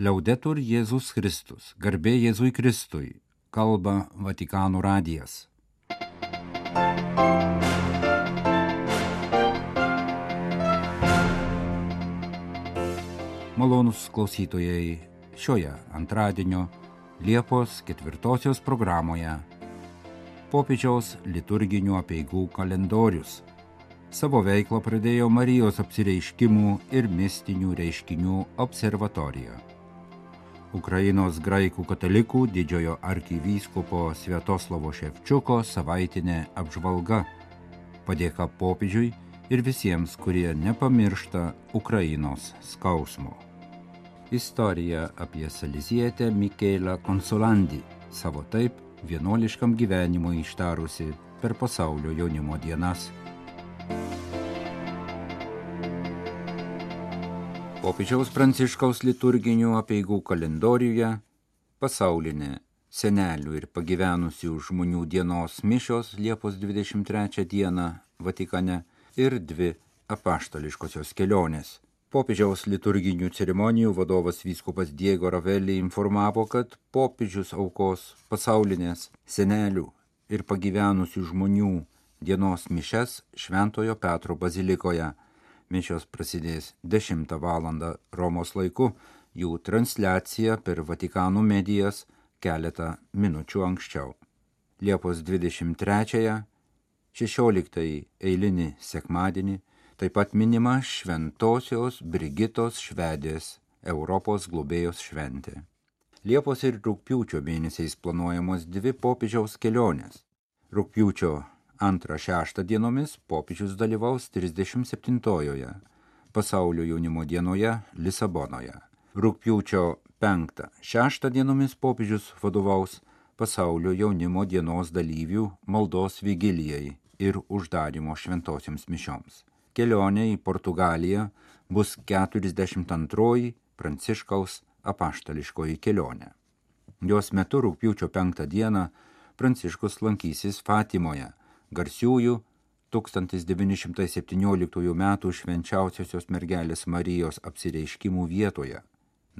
Liaudetur Jėzus Kristus, garbė Jėzui Kristui, kalba Vatikano radijas. Malonus klausytojai šioje antradienio Liepos ketvirtosios programoje popiežiaus liturginių apieigų kalendorius. Savo veiklą pradėjo Marijos apsireiškimų ir mistinių reiškinių observatorija. Ukrainos graikų katalikų didžiojo arkivyskupo Sviatoslavo Ševčiuko savaitinė apžvalga. Padėka popiežiui ir visiems, kurie nepamiršta Ukrainos skausmo. Istorija apie Salizietę Mikėlą Konsulandį, savo taip vienuoliškam gyvenimui ištarusi per pasaulio jaunimo dienas. Popiežiaus Pranciškaus liturginių apieigų kalendoriuje pasaulinė senelių ir pagyvenusių žmonių dienos mišios Liepos 23 dieną Vatikane ir dvi apaštališkosios kelionės. Popiežiaus liturginių ceremonijų vadovas vyskupas Diego Ravelli informavo, kad popiežius aukos pasaulinės senelių ir pagyvenusių žmonių dienos mišes Šventojo Petro bazilikoje. Mišios prasidės 10 val. Romos laiku, jų transliacija per Vatikanų medijas keletą minučių anksčiau. Liepos 23-ąją, 16 eilinį sekmadienį, Taip pat minima Šventosios Brigitos Švedės Europos globėjos šventė. Liepos ir rūpiučio mėnesiais planuojamos dvi popiežiaus kelionės. Rūpiučio 2-6 dienomis popiežius dalyvaus 37-ojoje pasaulio jaunimo dienoje Lisabonoje. Rūpiučio 5-6 dienomis popiežius vadovaus pasaulio jaunimo dienos dalyvių maldos vigilijai ir uždarimo šventosiams mišioms kelionė į Portugaliją bus 42 Pranciškaus apaštališkoji kelionė. Jos metu rūpiučio 5 dieną Pranciškus lankysis Fatimoje, garsiųjų 1917 m. švenčiausiosios mergelės Marijos apsireiškimų vietoje.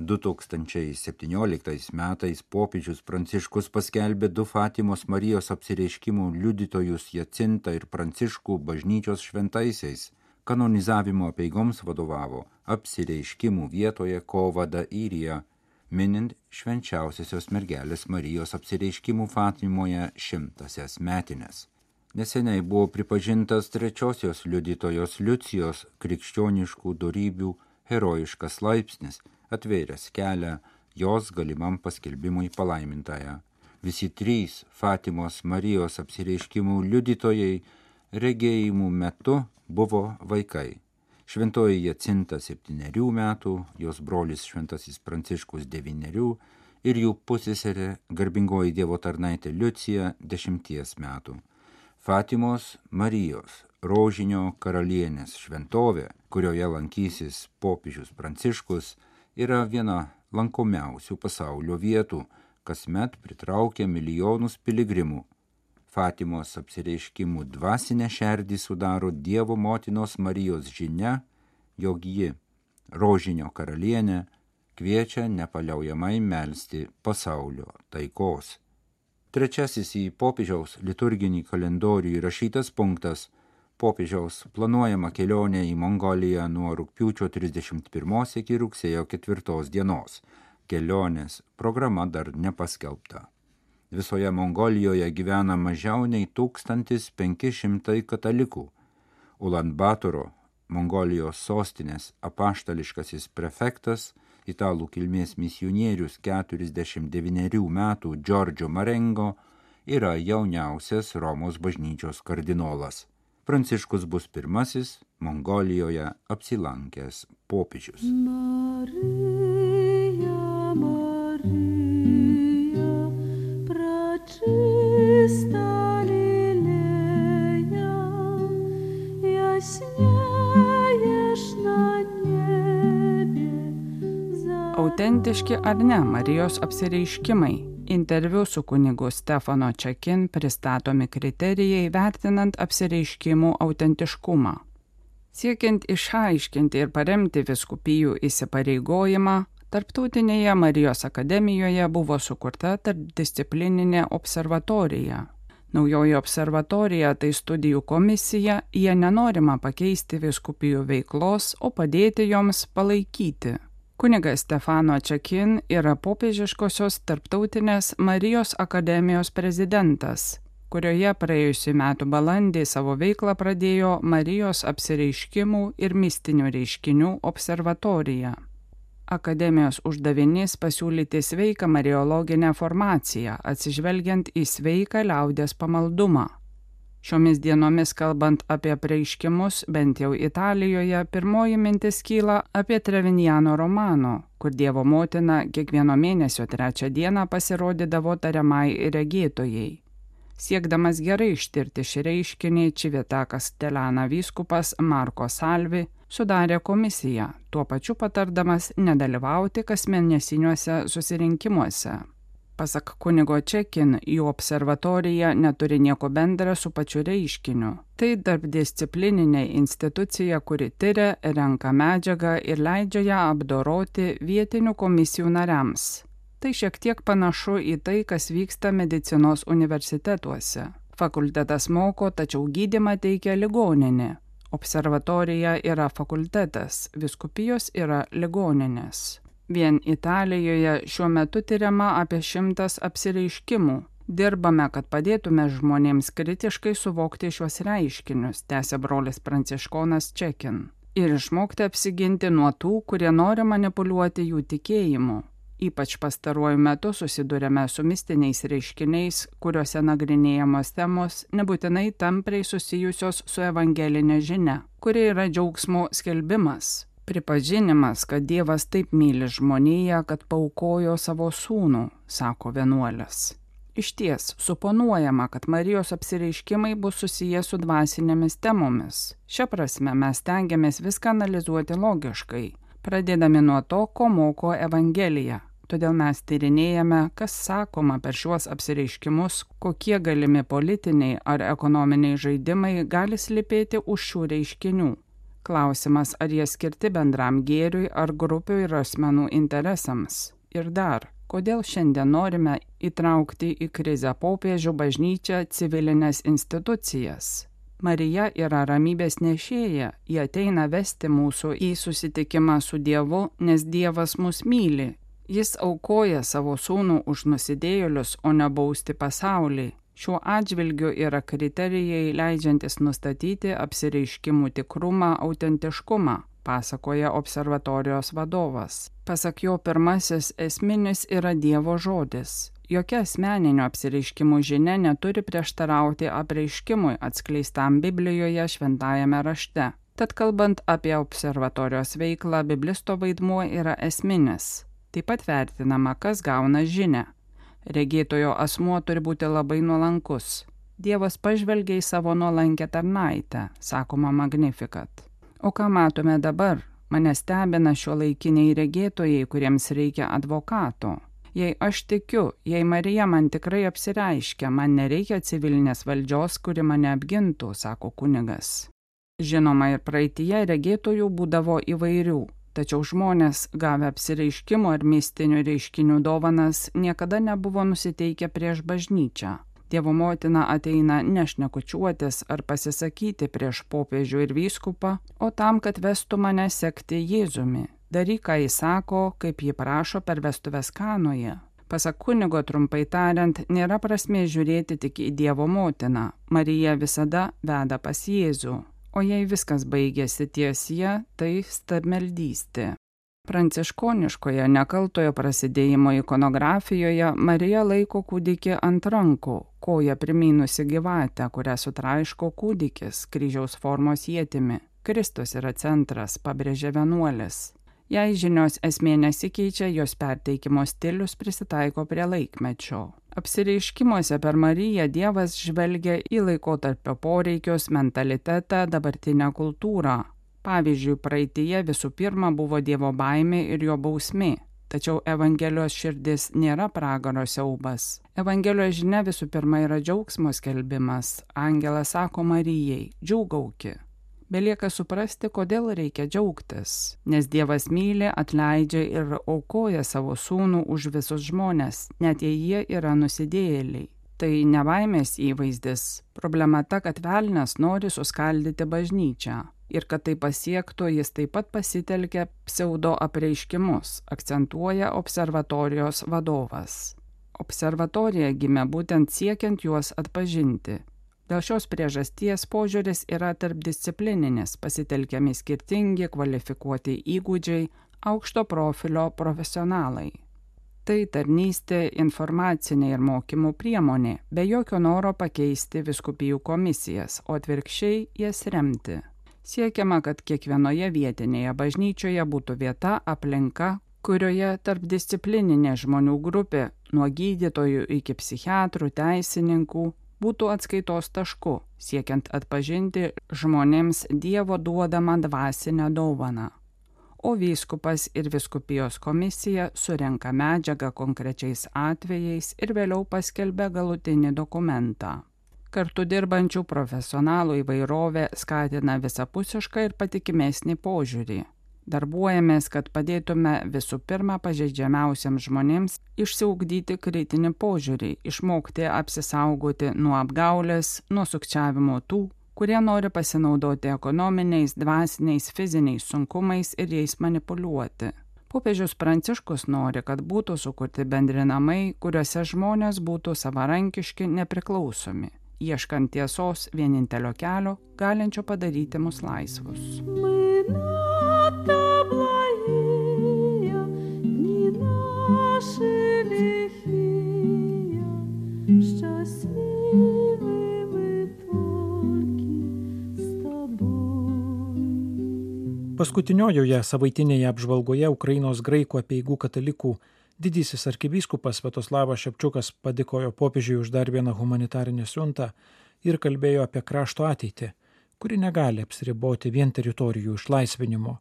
2017 metais popiežius Pranciškus paskelbė du Fatimos Marijos apsireiškimų liudytojus Jacintą ir Pranciškų bažnyčios šventaisiais kanonizavimo apeigoms vadovavo apsireiškimų vietoje Kovada Irija, minint švenčiausiosios mergelės Marijos apsireiškimų Fatimoje šimtasias metinės. Neseniai buvo pripažintas trečiosios liudytojos Liucijos krikščioniškų darybių herojiškas laipsnis, atvėręs kelią jos galimam paskelbimui palaimintąją. Visi trys Fatimos Marijos apsireiškimų liudytojai regėjimų metu buvo vaikai. Šventoji Jacinta septyniarių metų, jos brolis Šventasis Pranciškus devynerių ir jų pusėserė garbingoji Dievo tarnaitė Liucija dešimties metų. Fatimos Marijos rožinio karalienės šventovė, kurioje lankysis popiežius Pranciškus, yra viena lankomiausių pasaulio vietų, kasmet pritraukia milijonus piligrimų Fatimos apsireiškimų dvasinę šerdį sudaro Dievo motinos Marijos žinia, jog ji, rožinio karalienė, kviečia nepaliaujamai melstį pasaulio taikos. Trečiasis į popiežiaus liturginį kalendorių įrašytas punktas - popiežiaus planuojama kelionė į Mongoliją nuo rūpiučio 31 iki rugsėjo 4 dienos. Kelionės programa dar nepaskelbta. Visoje Mongolijoje gyvena mažiau nei 1500 katalikų. Ulanbatoro, Mongolijos sostinės apaštališkasis prefektas, italų kilmės misionierius 49 metų Džordžio Marengo yra jauniausias Romos bažnyčios kardinolas. Pranciškus bus pirmasis Mongolijoje apsilankęs popiežius. Marija, Marija. Autentiški ar ne Marijos apsireiškimai. Interviu su kunigu Stefano Čekin pristatomi kriterijai vertinant apsireiškimų autentiškumą. Siekiant išaiškinti ir paremti viskupijų įsipareigojimą Tarptautinėje Marijos akademijoje buvo sukurta tarpdisciplininė observatorija. Naujoji observatorija tai studijų komisija, jie nenorima pakeisti viskupijų veiklos, o padėti joms palaikyti. Kunigas Stefano Čekin yra popiežiškosios tarptautinės Marijos akademijos prezidentas, kurioje praėjusiu metu balandį savo veiklą pradėjo Marijos apsireiškimų ir mistinių reiškinių observatorija. Akademijos uždavinys pasiūlyti sveiką mariologinę formaciją, atsižvelgiant į sveiką liaudės pamaldumą. Šiomis dienomis kalbant apie prieiškimus, bent jau Italijoje, pirmoji mintis kyla apie Trevinjano romano, kur Dievo motina kiekvieno mėnesio trečią dieną pasirodydavo tariamai regėtojai. Siekdamas gerai ištirti šį reiškinį, Čivitakas Telana vyskupas Marko Salvi sudarė komisiją, tuo pačiu patardamas nedalyvauti kasmėnesiniuose susirinkimuose. Pasak kunigo Čekin, jų observatorija neturi nieko bendra su pačiu reiškiniu. Tai tarpdisciplininė institucija, kuri tyria, renka medžiagą ir leidžia ją apdoroti vietinių komisijų nariams. Tai šiek tiek panašu į tai, kas vyksta medicinos universitetuose. Fakultetas moko, tačiau gydimą teikia ligoninė, Observatorija yra fakultetas, viskupijos yra ligoninės. Vien Italijoje šiuo metu tyriama apie šimtas apsireiškimų. Dirbame, kad padėtume žmonėms kritiškai suvokti šiuos reiškinius, tęsė brolis Pranciškonas Čekin. Ir išmokti apsiginti nuo tų, kurie nori manipuliuoti jų tikėjimu. Ypač pastaruoju metu susidurėme su mistiniais reiškiniais, kuriuose nagrinėjamos temos nebūtinai tampriai susijusios su evangelinė žinia, kuri yra džiaugsmo skelbimas. Pripažinimas, kad Dievas taip myli žmoniją, kad paukojo savo sūnų, sako vienuolis. Iš ties, suponuojama, kad Marijos apsireiškimai bus susiję su dvasinėmis temomis. Šia prasme mes tengiamės viską analizuoti logiškai, pradėdami nuo to, ko moko Evangelija, Todėl mes tyrinėjame, kas sakoma per šiuos apsireiškimus, kokie galimi politiniai ar ekonominiai žaidimai gali slipėti už šių reiškinių. Klausimas, ar jie skirti bendram gėriui ar grupių ir asmenų interesams. Ir dar, kodėl šiandien norime įtraukti į krizę popiežių bažnyčią civilinės institucijas. Marija yra ramybės nešėja, ji ateina vesti mūsų į susitikimą su Dievu, nes Dievas mus myli Jis aukoja savo sūnų už nusidėjėlius, o ne bausti pasaulį. Šiuo atžvilgiu yra kriterijai leidžiantis nustatyti apsireiškimų tikrumą, autentiškumą, pasakoja observatorijos vadovas. Pasak jo pirmasis esminis yra Dievo žodis. Jokia asmeninio apsireiškimų žinia neturi prieštarauti apreiškimui atskleistam Biblijoje šventajame rašte. Tad kalbant apie observatorijos veiklą, biblisto vaidmuo yra esminis. Taip pat vertinama, kas gauna žinę. Regėtojo asmuo turi būti labai nuolankus. Dievas pažvelgia į savo nuolankę tarnaitę, sakoma Magnificat. O ką matome dabar? Mane stebina šio laikiniai regėtojai, kuriems reikia advokato. Jei aš tikiu, jei Marija man tikrai apsireiškia, man nereikia civilinės valdžios, kuri mane apgintų, sako kunigas. Žinoma, ir praeitie regėtojų būdavo įvairių, Tačiau žmonės, gavę apsireiškimo ar mistinių reiškinių dovanas, niekada nebuvo nusiteikę prieš bažnyčią. Dievo motina ateina nešnekučiuotis ar pasisakyti prieš popiežių ir vyskupą, o tam, kad vestų mane sekti Jėzumi. Daryk, ką jis sako, kaip jį prašo per vestuvės kanoje. Pasak kunigo trumpai tariant, nėra prasmė žiūrėti tik į Dievo motiną. Marija visada veda pas Jėzų o jei viskas baigėsi tiesie, tai stabmeldystė. Pranciškoniškoje nekaltojo prasidėjimo ikonografijoje Marija laiko kūdikį ant rankų, koja primynusi gyvatę, kurią sutraiško kūdikis kryžiaus formos jėtimi. Kristus yra centras, pabrėžė vienuolis. Jei žinios esmė nesikeičia, jos perteikimo stilius prisitaiko prie laikmečio. Apsireiškimuose per Mariją Dievas žvelgia į laikotarpio poreikius, mentalitetą, dabartinę kultūrą. Pavyzdžiui, praeitie visų pirma buvo Dievo baimė ir jo bausmė. Tačiau Evangelijos širdis nėra pragaro siaubas. Evangelijos žinia visų pirma yra džiaugsmo skelbimas. Angelas sako Marijai, džiaugauki. Belieka suprasti, kodėl reikia džiaugtis, nes Dievas myli, atleidžia ir aukoja savo sūnų už visus žmonės, net jei jie yra nusidėjėliai. Tai nebaimės įvaizdis. Problema ta, kad velnas nori suskaldyti bažnyčią. Ir kad tai pasiektų, jis taip pat pasitelkia pseudo apreiškimus, akcentuoja observatorijos vadovas. Observatorija gimė būtent siekiant juos atpažinti, Dėl šios priežasties požiūris yra tarpdisciplininis, pasitelkiami skirtingi kvalifikuoti įgūdžiai, aukšto profilio profesionalai. Tai tarnystė informacinė ir mokymų priemonė, be jokio noro pakeisti viskupijų komisijas, o atvirkščiai jas remti. Siekiama, kad kiekvienoje vietinėje bažnyčioje būtų vieta, aplinka, kurioje tarpdisciplininė žmonių grupė, nuo gydytojų iki psichiatrų, teisininkų, būtų atskaitos tašku, siekiant atpažinti žmonėms Dievo duodamą dvasinę dovaną. O vyskupas ir viskupijos komisija surenka medžiagą konkrečiais atvejais ir vėliau paskelbia galutinį dokumentą. Kartu dirbančių profesionalų įvairovė skatina visapusišką ir patikimesnį požiūrį darbuojamės, kad padėtume visų pirma pažeidžiamiausiams žmonėms išsiugdyti kritinį požiūrį, išmokti apsisaugoti nuo apgaulės, nuo sukčiavimo tų, kurie nori pasinaudoti ekonominiais, dvasiniais, fiziniais sunkumais ir jais manipuliuoti. Popiežius Pranciškus nori, kad būtų sukurti bendri namai, kuriuose žmonės būtų savarankiški, nepriklausomi, ieškant tiesos vienintelio kelio, galinčio padaryti mus laisvus. Maina. Paskutiniojoje savaitinėje apžvalgoje Ukrainos graikų apieigų katalikų didysis arkivyskupas Svetoslavas Šepčiukas padėkojo popiežiui už dar vieną humanitarinę siuntą ir kalbėjo apie krašto ateitį, kuri negali apsiriboti vien teritorijų išlaisvinimo.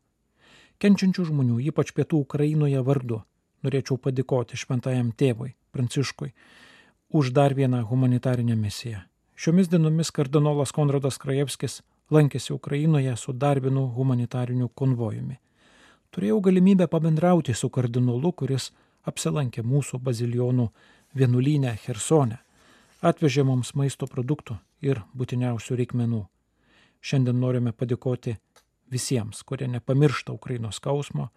Kenčiančių žmonių, ypač pietų Ukrainoje vardu, norėčiau padėkoti šventajam tėvui Pranciškui už dar vieną humanitarinę misiją. Šiomis dienomis kardinolas Konradas Krajevskis lankėsi Ukrainoje su dar vienu humanitariniu konvojumi. Turėjau galimybę pabendrauti su kardinolu, kuris apsilankė mūsų bazilionų vienuolynę Hersone, atvežė mums maisto produktų ir būtiniausių reikmenų. Šiandien norime padėkoti visiems, kurie nepamiršta Ukrainos skausmo,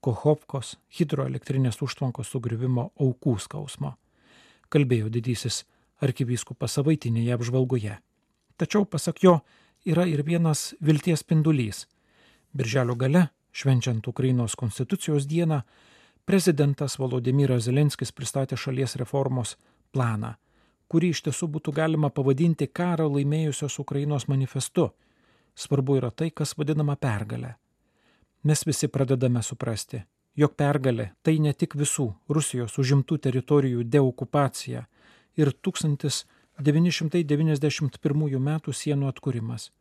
Kohovkos hidroelektrinės užtvankos sugriuvimo aukų skausmo, kalbėjo didysis arkivyskupas savaitinėje apžvalgoje. Tačiau, pasak jo, yra ir vienas vilties spindulys. Birželio gale, švenčiant Ukrainos konstitucijos dieną, prezidentas Volodymyras Zelenskis pristatė šalies reformos planą, kurį iš tiesų būtų galima pavadinti karą laimėjusios Ukrainos manifestu. Svarbu yra tai, kas vadinama pergalė. Mes visi pradedame suprasti, jog pergalė tai ne tik visų Rusijos užimtų teritorijų deokupacija ir 1991 m. sienų atkūrimas.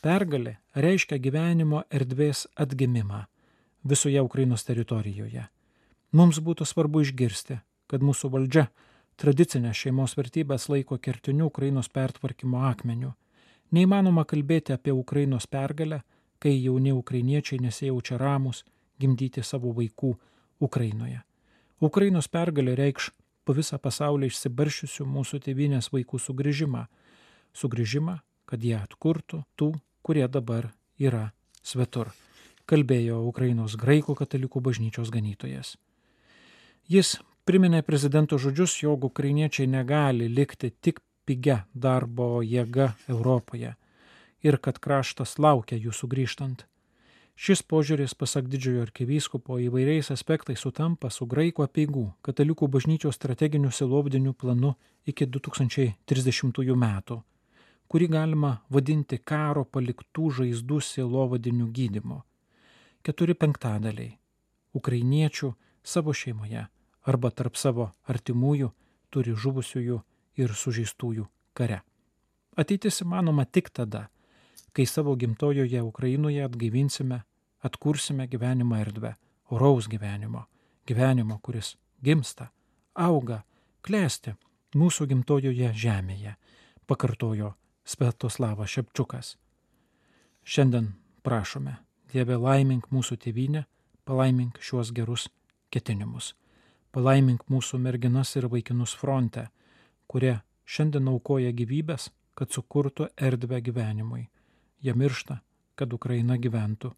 Pergalė reiškia gyvenimo erdvės atgimimą visoje Ukrainos teritorijoje. Mums būtų svarbu išgirsti, kad mūsų valdžia tradicinę šeimos vertybės laiko kertiniu Ukrainos pertvarkymo akmeniu. Neįmanoma kalbėti apie Ukrainos pergalę, kai jauni ukrainiečiai nesijaučia ramus gimdyti savo vaikų Ukrainoje. Ukrainos pergalė reikš po visą pasaulį išsibaršiusių mūsų tėvynės vaikų sugrįžimą. Sugrįžimą, kad jie atkurtų tų kurie dabar yra svetur, kalbėjo Ukrainos graikų katalikų bažnyčios ganytojas. Jis priminė prezidento žodžius, jog ukrainiečiai negali likti tik pigia darbo jėga Europoje ir kad kraštas laukia jų sugrįžtant. Šis požiūris, pasak didžiojo arkivyskupo, įvairiais aspektais sutampa su graikų apieigų katalikų bažnyčios strateginiu silovdiniu planu iki 2030 metų kurį galima vadinti karo paliktų žaizdų sielovadiniu gydimu. Keturi penktadaliai ukrainiečių savo šeimoje arba tarp savo artimųjų turi žuvusiųjų ir sužeistųjų kare. Ateitis įmanoma tik tada, kai savo gimtojoje Ukrainoje atgaivinsime, atkursime gyvenimo erdvę, oraus gyvenimo, gyvenimo, kuris gimsta, auga, klesti mūsų gimtojoje žemėje, pakartojo Svetoslavas Šepčiukas. Šiandien prašome, Dieve laimink mūsų tėvynę, palaimink šiuos gerus ketinimus. Palaimink mūsų merginas ir vaikinus fronte, kurie šiandien aukoja gyvybės, kad sukurtų erdvę gyvenimui. Jie miršta, kad Ukraina gyventų.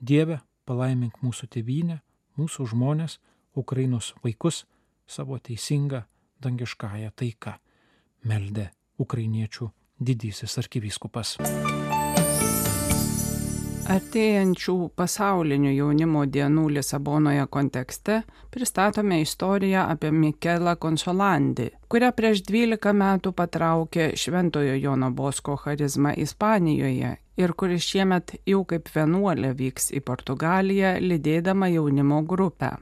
Dieve, palaimink mūsų tėvynę, mūsų žmonės, Ukrainos vaikus savo teisingą dangiškąją taiką. Meldė ukrainiečių didysis arkivyskupas. Artėjančių pasaulinių jaunimo dienų Lisabonoje kontekste pristatome istoriją apie Mikelą Konsolandį, kurią prieš 12 metų patraukė Šventojo Jono Bosko charizma Ispanijoje ir kuris šiemet jau kaip vienuolė vyks į Portugaliją, lydėdama jaunimo grupę.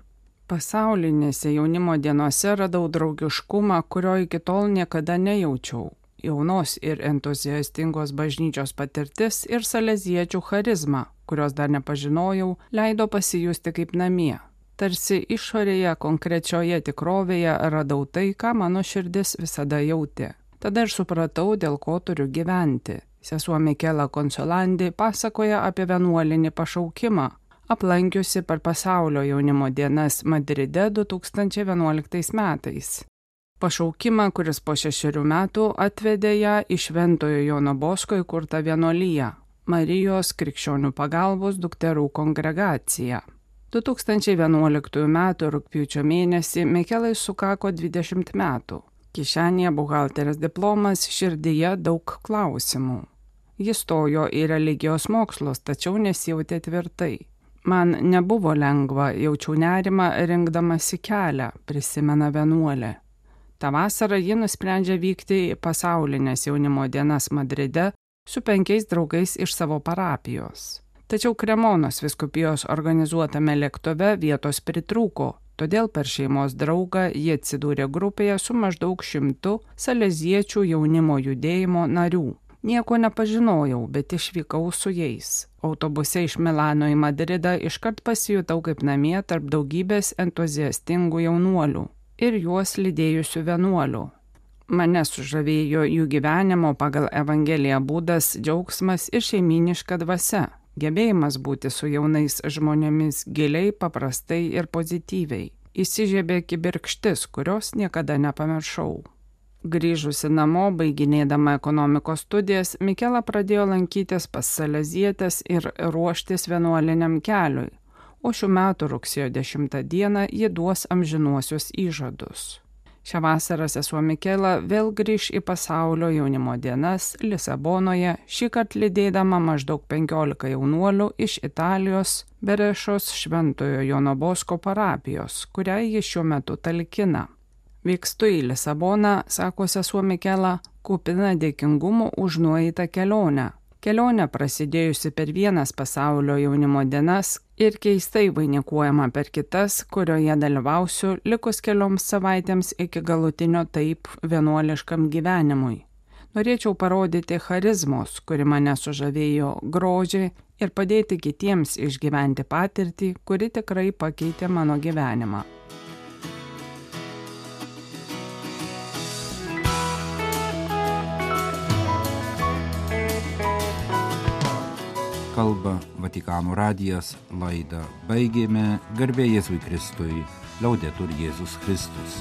Pasaulinėse jaunimo dienose radau draugiškumą, kurio iki tol niekada nejaučiau jaunos ir entuziastingos bažnyčios patirtis ir saleziečių charizma, kurios dar nepažinojau, leido pasijusti kaip namie. Tarsi išorėje konkrečioje tikrovėje radau tai, ką mano širdis visada jautė. Tada ir supratau, dėl ko turiu gyventi. Sesuo Mikela Konsolandi pasakoja apie vienuolinį pašaukimą, aplankiusi per pasaulio jaunimo dienas Madride 2011 metais pašaukimą, kuris po šešerių metų atvedė ją į Šventojo Jono Bosko įkurtą vienuolyją - Marijos krikščionių pagalbos dukterų kongregaciją. 2011 m. rūpiučio mėnesį Mikelai sukako 20 metų. Kišenėje buhalterės diplomas, širdyje daug klausimų. Jis stojo į religijos mokslus, tačiau nesijautė tvirtai. Man nebuvo lengva, jaučiau nerimą rinkdamasi kelią, prisimena vienuolė. Ta vasara ji nusprendžia vykti į pasaulinės jaunimo dienas Madride su penkiais draugais iš savo parapijos. Tačiau Kremonos viskupijos organizuotame lėktuve vietos pritrūko, todėl per šeimos draugą jie atsidūrė grupėje su maždaug šimtu saleziečių jaunimo judėjimo narių. Nieko nepažinojau, bet išvykau su jais. Autobuse iš Milano į Madridą iškart pasijutau kaip namie tarp daugybės entuziastingų jaunuolių ir juos lydėjusių vienuolių. Mane sužavėjo jų gyvenimo pagal Evangeliją būdas, džiaugsmas ir šeiminiška dvasia, gebėjimas būti su jaunais žmonėmis giliai, paprastai ir pozityviai. Įsižiebė kibirkštis, kurios niekada nepamiršau. Grįžusi namo, baiginėdama ekonomikos studijas, Mikela pradėjo lankytis pas Salezietės ir ruoštis vienuoliniam keliui, o šių metų rugsėjo 10 dieną ji duos amžinuosius įžadus. Šią vasarą sesuo Mikela vėl grįž į pasaulio jaunimo dienas Lisabonoje, šį kartą lydėdama maždaug 15 jaunuolių iš Italijos Berešos Šventojo Jono Bosko parapijos, kurią ji šiuo metu talkina. Vykstu į Lisaboną, sako sesuo Mikela, kupina dėkingumo už nueitą kelionę, Kelionė prasidėjusi per vienas pasaulio jaunimo dienas ir keistai vainikuojama per kitas, kurioje dalyvausiu likus kelioms savaitėms iki galutinio taip vienuoliškam gyvenimui. Norėčiau parodyti charizmos, kuri mane sužavėjo grožiai ir padėti kitiems išgyventi patirtį, kuri tikrai pakeitė mano gyvenimą. Kalba Vatikano radijas, laidą baigėme garbė Jėzui Kristui, liaudėtur Jėzus Kristus.